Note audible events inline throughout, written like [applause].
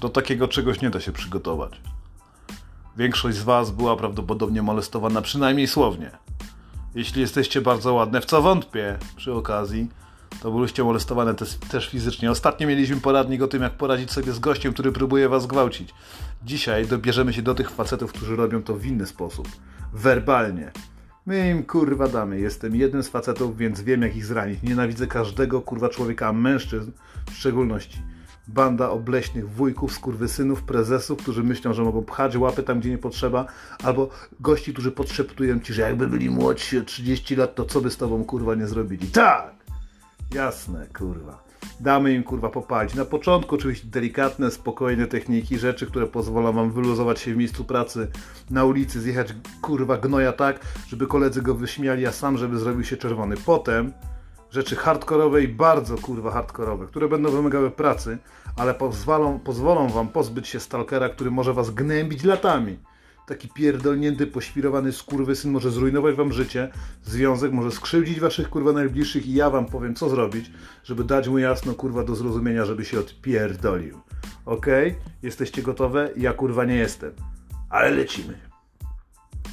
Do takiego czegoś nie da się przygotować. Większość z Was była prawdopodobnie molestowana przynajmniej słownie. Jeśli jesteście bardzo ładne, w co wątpię przy okazji, to byliście molestowane też, fizycznie. Ostatnio mieliśmy poradnik o tym, jak poradzić sobie z gościem, który próbuje Was gwałcić. Dzisiaj dobierzemy się do tych facetów, którzy robią to w inny sposób. Werbalnie. My im kurwa damy. Jestem jednym z facetów, więc wiem jak ich zranić. Nienawidzę każdego kurwa człowieka, mężczyzn w szczególności. Banda obleśnych wujków, skurwysynów, prezesów, którzy myślą, że mogą pchać łapy tam, gdzie nie potrzeba, albo gości, którzy podszeptują ci, że jakby byli młodsi o 30 lat, to co by z tobą kurwa nie zrobili. Tak! Jasne, kurwa. Damy im kurwa popalić. Na początku oczywiście delikatne, spokojne techniki, rzeczy, które pozwolą wam wyluzować się w miejscu pracy, na ulicy, zjechać kurwa gnoja tak, żeby koledzy go wyśmiali, a sam żeby zrobił się czerwony. Potem rzeczy hardkorowe i bardzo kurwa hardkorowe, które będą wymagały pracy, ale pozwolą, pozwolą wam pozbyć się stalkera, który może was gnębić latami. Taki pierdolnięty, poświrowany skurwysyn może zrujnować wam życie, związek może skrzywdzić waszych kurwa najbliższych i ja wam powiem co zrobić, żeby dać mu jasno kurwa do zrozumienia, żeby się odpierdolił. Okej? Okay? Jesteście gotowe? Ja kurwa nie jestem. Ale lecimy.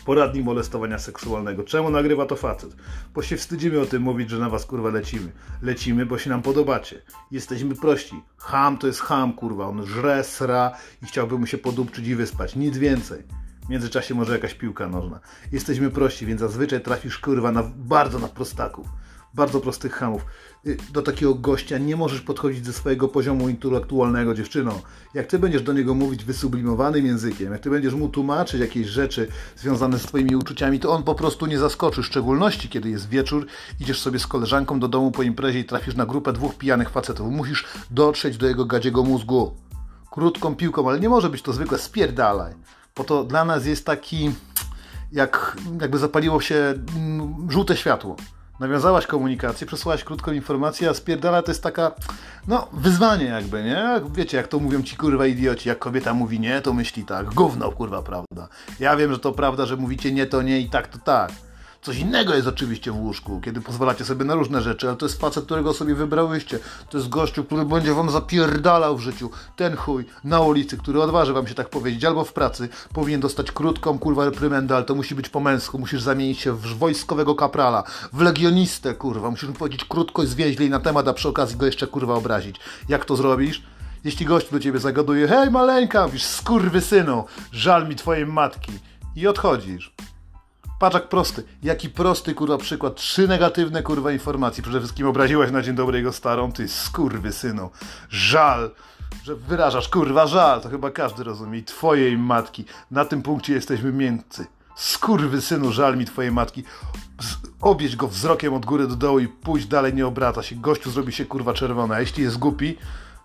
Poradnik molestowania seksualnego. Czemu nagrywa to facet? Bo się wstydzimy o tym mówić, że na was kurwa lecimy. Lecimy, bo się nam podobacie. Jesteśmy prości. Ham to jest ham, kurwa. On żre, sra i chciałby mu się podupczyć i wyspać. Nic więcej. W międzyczasie może jakaś piłka nożna. Jesteśmy prości, więc zazwyczaj trafisz kurwa na, bardzo na prostaków. Bardzo prostych hamów. Y, do takiego gościa nie możesz podchodzić ze swojego poziomu intelektualnego, dziewczyno. Jak ty będziesz do niego mówić wysublimowanym językiem, jak ty będziesz mu tłumaczyć jakieś rzeczy związane z twoimi uczuciami, to on po prostu nie zaskoczy. W szczególności, kiedy jest wieczór, idziesz sobie z koleżanką do domu po imprezie i trafisz na grupę dwóch pijanych facetów. Musisz dotrzeć do jego gadziego mózgu. Krótką piłką, ale nie może być to zwykłe spierdalaj bo to dla nas jest taki, jak, jakby zapaliło się mm, żółte światło. Nawiązałaś komunikację, przesłałaś krótką informację, a spierdala to jest taka, no, wyzwanie jakby, nie? Wiecie, jak to mówią ci kurwa idioci, jak kobieta mówi nie, to myśli tak, gówno kurwa prawda. Ja wiem, że to prawda, że mówicie nie, to nie i tak, to tak. Coś innego jest oczywiście w łóżku, kiedy pozwalacie sobie na różne rzeczy, ale to jest facet, którego sobie wybrałyście. To jest gościu, który będzie wam zapierdalał w życiu. Ten chuj na ulicy, który odważy wam się tak powiedzieć, albo w pracy, powinien dostać krótką kurwa reprymendę, ale to musi być po męsku. Musisz zamienić się w wojskowego kaprala, w legionistę, kurwa. Musisz mu powiedzieć krótko i zwięźlej na temat, a przy okazji go jeszcze kurwa obrazić. Jak to zrobisz? Jeśli gość do ciebie zagaduje, hej maleńka, mówisz, skurwy synu, żal mi twojej matki. I odchodzisz. Paczak prosty. Jaki prosty, kurwa, przykład. Trzy negatywne, kurwa, informacje. Przede wszystkim obraziłaś na dzień dobry jego starą. Ty skurwy synu. Żal, że wyrażasz, kurwa, żal. To chyba każdy rozumie. I twojej matki. Na tym punkcie jesteśmy miękcy. Skurwy synu, żal mi twojej matki. Obieź go wzrokiem od góry do dołu i pójść dalej, nie obraca się. Gościu zrobi się, kurwa, czerwona. Jeśli jest głupi,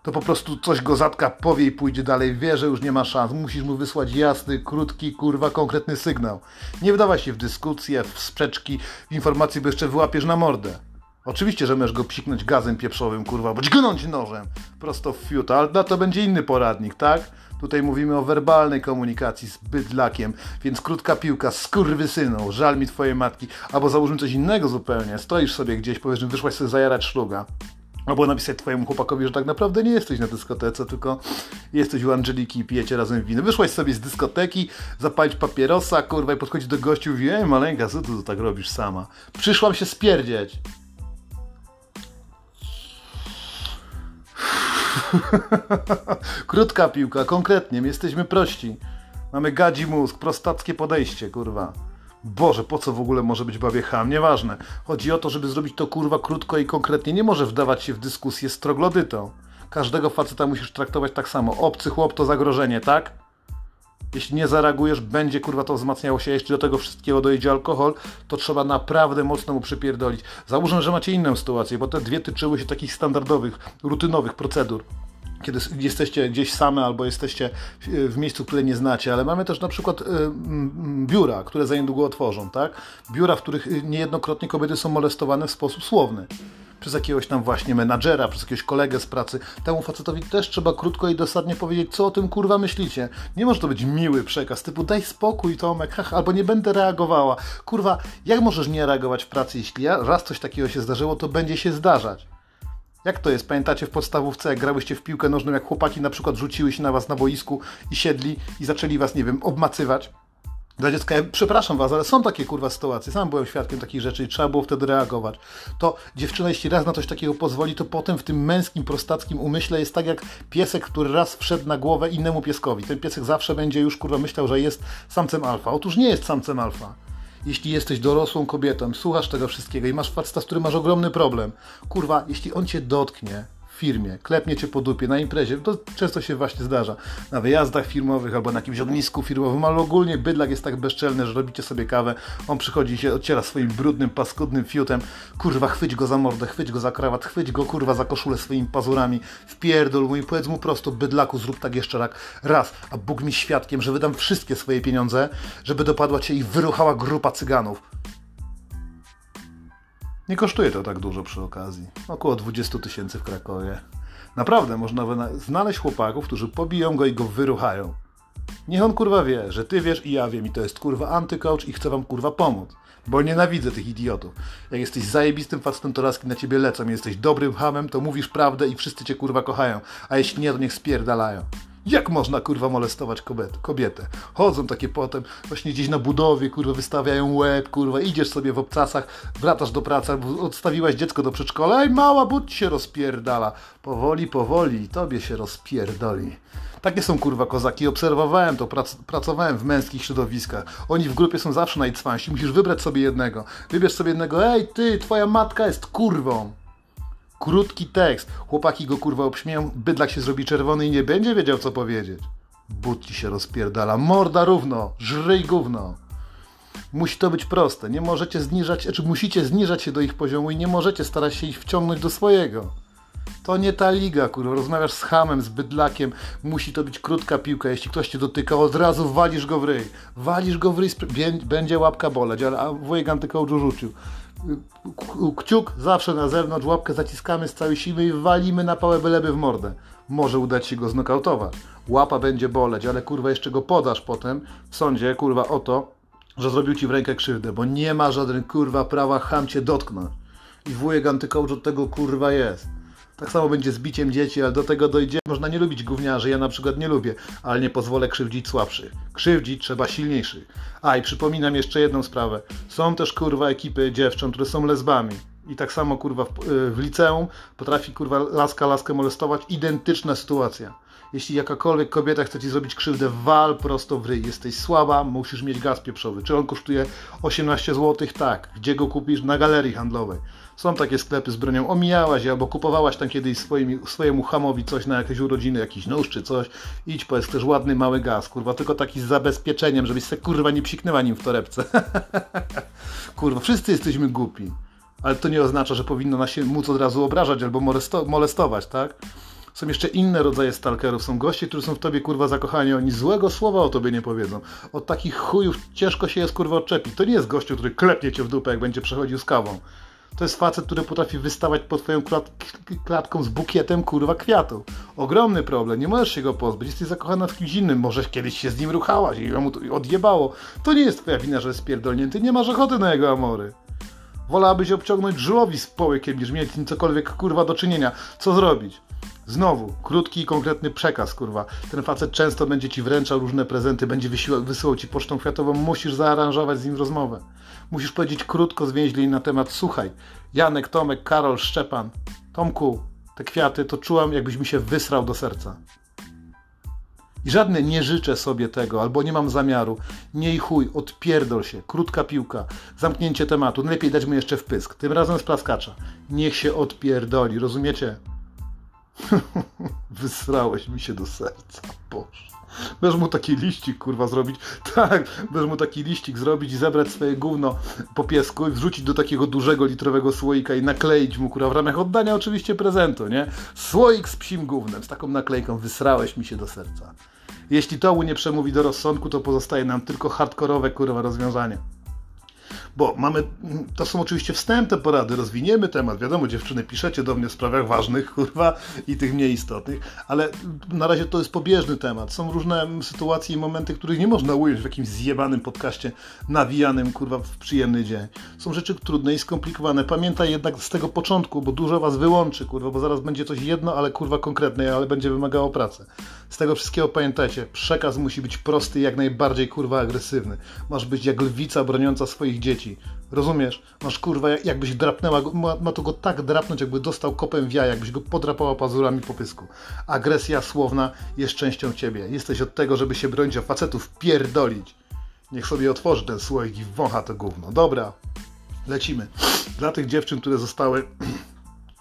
to po prostu coś go zatka, powie i pójdzie dalej. Wie, że już nie ma szans. Musisz mu wysłać jasny, krótki, kurwa, konkretny sygnał. Nie wdawaj się w dyskusje, w sprzeczki, w informacje, bo jeszcze wyłapiesz na mordę. Oczywiście, że możesz go psiknąć gazem pieprzowym, kurwa, bądź gnąć nożem prosto w fiuta, ale na to będzie inny poradnik, tak? Tutaj mówimy o werbalnej komunikacji z bydlakiem, więc krótka piłka, skurwysyną, żal mi twojej matki, albo załóżmy coś innego zupełnie, stoisz sobie gdzieś, powiesz, że wyszłaś sobie zajarać szluga, Albo napisać twojemu chłopakowi, że tak naprawdę nie jesteś na dyskotece, tylko jesteś u Angeliki i pijecie razem wino. Wyszłaś sobie z dyskoteki, zapalić papierosa, kurwa, i podchodzić do gościu i mówi, ej maleńka, co ty tak robisz sama? Przyszłam się spierdzieć. [laughs] Krótka piłka, konkretnie, my jesteśmy prości. Mamy gadzi mózg, prostackie podejście, kurwa. Boże, po co w ogóle może być babie ham? Nieważne. Chodzi o to, żeby zrobić to kurwa krótko i konkretnie. Nie może wdawać się w dyskusję z troglodytą. Każdego faceta musisz traktować tak samo. Obcy chłop to zagrożenie, tak? Jeśli nie zareagujesz, będzie kurwa to wzmacniało się. Jeśli do tego wszystkiego dojdzie alkohol, to trzeba naprawdę mocno mu przypierdolić. Załóżmy, że macie inną sytuację, bo te dwie tyczyły się takich standardowych, rutynowych procedur kiedy jesteście gdzieś same albo jesteście w miejscu, które nie znacie, ale mamy też na przykład y, biura, które za niedługo otworzą, tak? Biura, w których niejednokrotnie kobiety są molestowane w sposób słowny. Przez jakiegoś tam właśnie menadżera, przez jakiegoś kolegę z pracy. Temu facetowi też trzeba krótko i dosadnie powiedzieć, co o tym kurwa myślicie. Nie może to być miły przekaz, typu daj spokój Tomek, hach, albo nie będę reagowała. Kurwa, jak możesz nie reagować w pracy, jeśli raz coś takiego się zdarzyło, to będzie się zdarzać Jak to jest? Pamiętacie w podstawówce, jak grałyście w piłkę nożną, jak chłopaki na przykład rzuciły się na was na boisku i siedli i zaczęli was, nie wiem, obmacywać? Dla dziecka, ja przepraszam was, ale są takie kurwa sytuacje. Sam byłem świadkiem takich rzeczy i trzeba było wtedy reagować. To dziewczyna, jeśli raz na coś takiego pozwoli, to potem w tym męskim, prostackim umyśle jest tak jak piesek, który raz wszedł na głowę innemu pieskowi. Ten piesek zawsze będzie już kurwa myślał, że jest samcem alfa. Otóż nie jest samcem alfa. Jeśli jesteś dorosłą kobietą, słuchasz tego wszystkiego i masz faceta, z którym masz ogromny problem, kurwa, jeśli on cię dotknie, firmie, klepnie cię po dupie na imprezie, to często się właśnie zdarza, na wyjazdach firmowych albo na jakimś ognisku firmowym, ale ogólnie bydlak jest tak bezczelny, że robicie sobie kawę, on przychodzi i się ociera swoim brudnym, paskudnym fiutem, kurwa, chwyć go za mordę, chwyć go za krawat, chwyć go, kurwa, za koszulę swoimi pazurami, wpierdol mu i powiedz mu prosto, bydlaku, zrób tak jeszcze raz, a Bóg mi świadkiem, że wydam wszystkie swoje pieniądze, żeby dopadła cię i wyruchała grupa cyganów. Nie kosztuje to tak dużo przy okazji. Około 20 tysięcy w Krakowie. Naprawdę można znaleźć chłopaków, którzy pobiją go i go wyruchają. Niech on kurwa wie, że ty wiesz i ja wiem i to jest kurwa antycoach i chcę wam kurwa pomóc. Bo nienawidzę tych idiotów. Jak jesteś zajebistym facetem, to laski na ciebie lecą. Jesteś dobrym hamem, to mówisz prawdę i wszyscy cię kurwa kochają. A jeśli nie, to niech spierdalają. Jak można kurwa molestować kobietę? Chodzą takie potem, właśnie gdzieś na budowie, kurwa, wystawiają łeb, kurwa, idziesz sobie w obcasach, wracasz do pracy, odstawiłaś dziecko do przedszkola, ej mała, budź się rozpierdala. Powoli, powoli, tobie się rozpierdoli. Takie są kurwa kozaki. Obserwowałem to, prac pracowałem w męskich środowiskach. Oni w grupie są zawsze najcwańsi. Musisz wybrać sobie jednego. Wybierz sobie jednego. Ej, ty, twoja matka jest kurwą. Krótki tekst. Chłopaki go kurwa obśmieją, bydlak się zrobi czerwony i nie będzie wiedział co powiedzieć. But ci się rozpierdala. Morda równo, żryj gówno. Musi to być proste. Nie możecie zniżać, czy znaczy musicie zniżać się do ich poziomu i nie możecie starać się ich wciągnąć do swojego. To nie ta liga, kurwa. Rozmawiasz z hamem, z bydlakiem. Musi to być krótka piłka. Jeśli ktoś cię dotyka, od razu walisz go w ryj. Walisz go w ryj, będzie łapka boleć, ale wujek antykołczu rzucił kciuk zawsze na zewnątrz, łapkę zaciskamy z całej siły i walimy na pałę byleby w mordę. Może udać się go znokautować. Łapa będzie boleć, ale kurwa jeszcze go podasz potem w sądzie, kurwa, o to, że zrobił ci w rękę krzywdę, bo nie ma żaden kurwa prawa ham cię dotknąć. I wujek antykołcz od tego kurwa jest. Tak samo będzie z biciem dzieci, ale do tego dojdzie. Można nie lubić gówniarzy, ja na przykład nie lubię, ale nie pozwolę krzywdzić słabszych. Krzywdzić trzeba silniejszych. A i przypominam jeszcze jedną sprawę. Są też kurwa ekipy dziewcząt, które są lesbami. I tak samo kurwa w, y, w liceum potrafi kurwa laska laskę molestować. Identyczna sytuacja. Jeśli jakakolwiek kobieta chce ci zrobić krzywdę, wal prosto w ryj. Jesteś słaba, musisz mieć gaz pieprzowy. Czy on kosztuje 18 zł? Tak. Gdzie go kupisz? Na galerii handlowej. Są takie sklepy z bronią. Omijałaś je albo kupowałaś tam kiedyś swoim, swojemu hamowi coś na jakieś urodziny, jakiś nóż czy coś. Idź, powiedz, chcesz ładny mały gaz, kurwa, tylko taki z zabezpieczeniem, żebyś se kurwa nie psiknęła nim w torebce. [laughs] kurwa, wszyscy jesteśmy głupi. Ale to nie oznacza, że powinno nas się móc od razu obrażać albo molestować, tak? Są jeszcze inne rodzaje stalkerów. Są goście, którzy są w tobie kurwa zakochani. Oni złego słowa o tobie nie powiedzą. Od takich chujów ciężko się jest kurwa odczepić. To nie jest gościu, który klepnie cię w dupę, jak będzie przechodził z kawą. To jest facet, który potrafi wystawać pod twoją klat klatką z bukietem kurwa kwiatów. Ogromny problem, nie możesz się go pozbyć. Jesteś zakochana w kimś innym, może kiedyś się z nim ruchałaś i mu to odjebało. To nie jest twoja wina, że jest pierdolnięty, nie masz ochoty na jego amory. Wolałabyś obciągnąć żułowi z połykiem, niż mieć z nim cokolwiek kurwa do czynienia. Co zrobić? Znowu, krótki i konkretny przekaz, kurwa. Ten facet często będzie ci wręczał różne prezenty, będzie wysyłał ci pocztą kwiatową, musisz zaaranżować z nim rozmowę. Musisz powiedzieć krótko, zwięźlej na temat, słuchaj, Janek, Tomek, Karol, Szczepan, Tomku, te kwiaty, to czułam, jakbyś mi się wysrał do serca. I żadne nie życzę sobie tego, albo nie mam zamiaru. Nie chuj, odpierdol się. Krótka piłka. Zamknięcie tematu. Najlepiej dać mu jeszcze wpysk. Tym razem z plaskacza. Niech się odpierdoli, rozumiecie? [laughs] Wysrałeś mi się do serca, Boże. Będziesz mu taki liścik, kurwa, zrobić. [laughs] Tak, będziesz mu taki liścik zrobić i zebrać swoje gówno po piesku i wrzucić do takiego dużego litrowego słoika i nakleić mu, kurwa, w ramach oddania oczywiście prezentu, nie? Słoik z psim gównem, z taką naklejką. Wysrałeś mi się do serca. Jeśli to mu nie przemówi do rozsądku, to pozostaje nam tylko hardkorowe, kurwa, rozwiązanie. Bo mamy, to są oczywiście wstępne porady, rozwiniemy temat, wiadomo, dziewczyny, piszecie do mnie w sprawach ważnych, [laughs] kurwa, i tych mniej istotnych, ale na razie to jest pobieżny temat. Są różne sytuacje i momenty, których nie można ująć w jakimś zjebanym podcaście, nawijanym, kurwa, w przyjemny dzień. Są rzeczy trudne i skomplikowane. Pamiętaj jednak z tego początku, bo dużo was wyłączy, kurwa, bo zaraz będzie coś jedno, ale kurwa konkretne, ale będzie wymagało pracy. Z tego wszystkiego pamiętajcie, przekaz musi być prosty i jak najbardziej, kurwa, agresywny. Masz być jak lwica broniąca swoich dzieci. Rozumiesz? Masz kurwa, jakbyś drapnęła, ma, ma to go tak drapnąć, jakby dostał kopem w jaja, jakbyś go podrapała pazurami po pysku. Agresja słowna jest częścią ciebie. Jesteś od tego, żeby się bronić, a facetów pierdolić. Niech sobie otworzy ten słoik i wącha to gówno. Dobra, lecimy. Dla tych dziewczyn, które zostały [clears throat]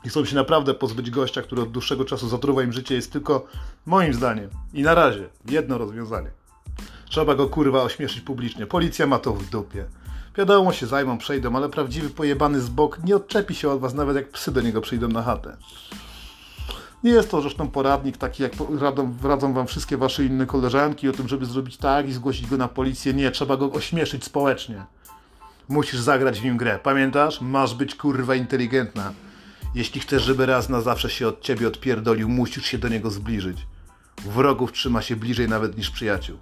i chcą się naprawdę pozbyć gościa, który od dłuższego czasu zatruwa im życie, jest tylko, moim zdaniem, i na razie, jedno rozwiązanie. Trzeba go kurwa ośmieszyć publicznie. Policja ma to w dupie. Wiadomo, się zajmą, przejdą, ale prawdziwy pojebany z bok nie odczepi się od was, nawet jak psy do niego przyjdą na chatę. Nie jest to zresztą poradnik taki, jak radzą, radzą wam wszystkie wasze inne koleżanki o tym, żeby zrobić tak i zgłosić go na policję. Nie, trzeba go ośmieszyć społecznie. Musisz zagrać w nim grę. Pamiętasz? Masz być kurwa inteligentna. Jeśli chcesz, żeby raz na zawsze się od ciebie odpierdolił, musisz się do niego zbliżyć. Wrogów trzyma się bliżej nawet niż przyjaciół.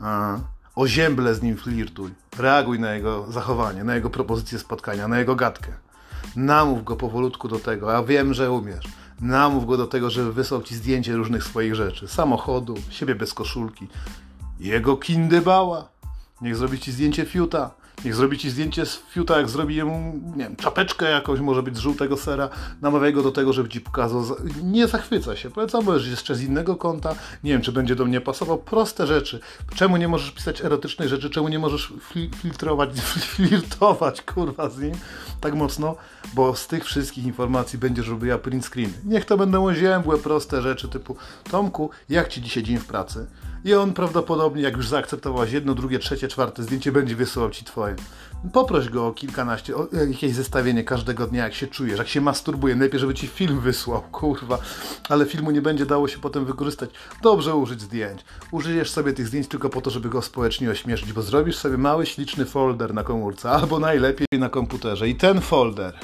Aha. Ozięble z nim flirtuj. Reaguj na jego zachowanie, na jego propozycję spotkania, na jego gadkę. Namów go powolutku do tego, a wiem, że umiesz. Namów go do tego, żeby wysłał ci zdjęcie różnych swoich rzeczy. Samochodu, siebie bez koszulki. Jego kindybała. Niech zrobi ci zdjęcie fiuta. Niech zrobi ci zdjęcie z fiuta, jak zrobi jemu, nie wiem, czapeczkę jakąś, może być z żółtego sera. Namawiaj go do tego, żeby ci pokazał. Nie zachwyca się. Polecam, możesz jeszcze z innego konta. Nie wiem, czy będzie do mnie pasował. Proste rzeczy. Czemu nie możesz pisać erotycznych rzeczy? Czemu nie możesz filtrować, [laughs] flirtować, kurwa, z nim tak mocno? Bo z tych wszystkich informacji będziesz robiła print screen. Niech to będą oziębłe, proste rzeczy typu Tomku, jak ci dzisiaj dzień w pracy? I on prawdopodobnie, jak już zaakceptowałaś jedno, drugie, trzecie, czwarte zdjęcie, będzie wysyłał ci twoje. Poproś go o kilkanaście, o jakieś zestawienie każdego dnia, jak się czujesz, jak się masturbuje. Najpierw, żeby ci film wysłał, [laughs] kurwa. Ale filmu nie będzie dało się potem wykorzystać. Dobrze użyć zdjęć. Użyjesz sobie tych zdjęć tylko po to, żeby go społecznie ośmieszyć, bo zrobisz sobie mały, śliczny folder na komórce, albo najlepiej na komputerze. I ten folder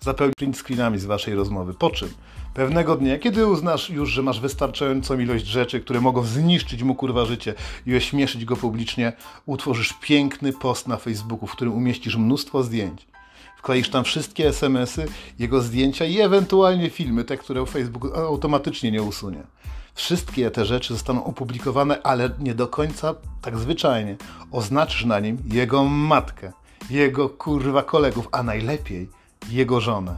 zapełni screenami z waszej rozmowy. Po czym? Pewnego dnia, kiedy uznasz już, że masz wystarczającą ilość rzeczy, które mogą zniszczyć mu kurwa życie i ośmieszyć go publicznie, utworzysz piękny post na Facebooku, w którym umieścisz mnóstwo zdjęć. Wkleisz tam wszystkie SMS-y, jego zdjęcia i ewentualnie filmy, te, które Facebook automatycznie nie usunie. Wszystkie te rzeczy zostaną opublikowane, ale nie do końca tak zwyczajnie. Oznaczysz na nim jego matkę, jego kurwa kolegów, a najlepiej jego żonę.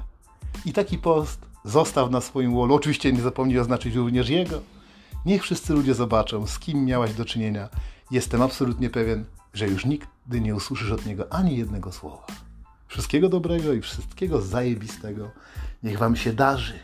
I taki post zostaw na swoim wallu. Oczywiście nie zapomnij oznaczyć również jego. Niech wszyscy ludzie zobaczą, z kim miałaś do czynienia. Jestem absolutnie pewien, że już nigdy nie usłyszysz od niego ani jednego słowa. Wszystkiego dobrego i wszystkiego zajebistego. Niech wam się darzy.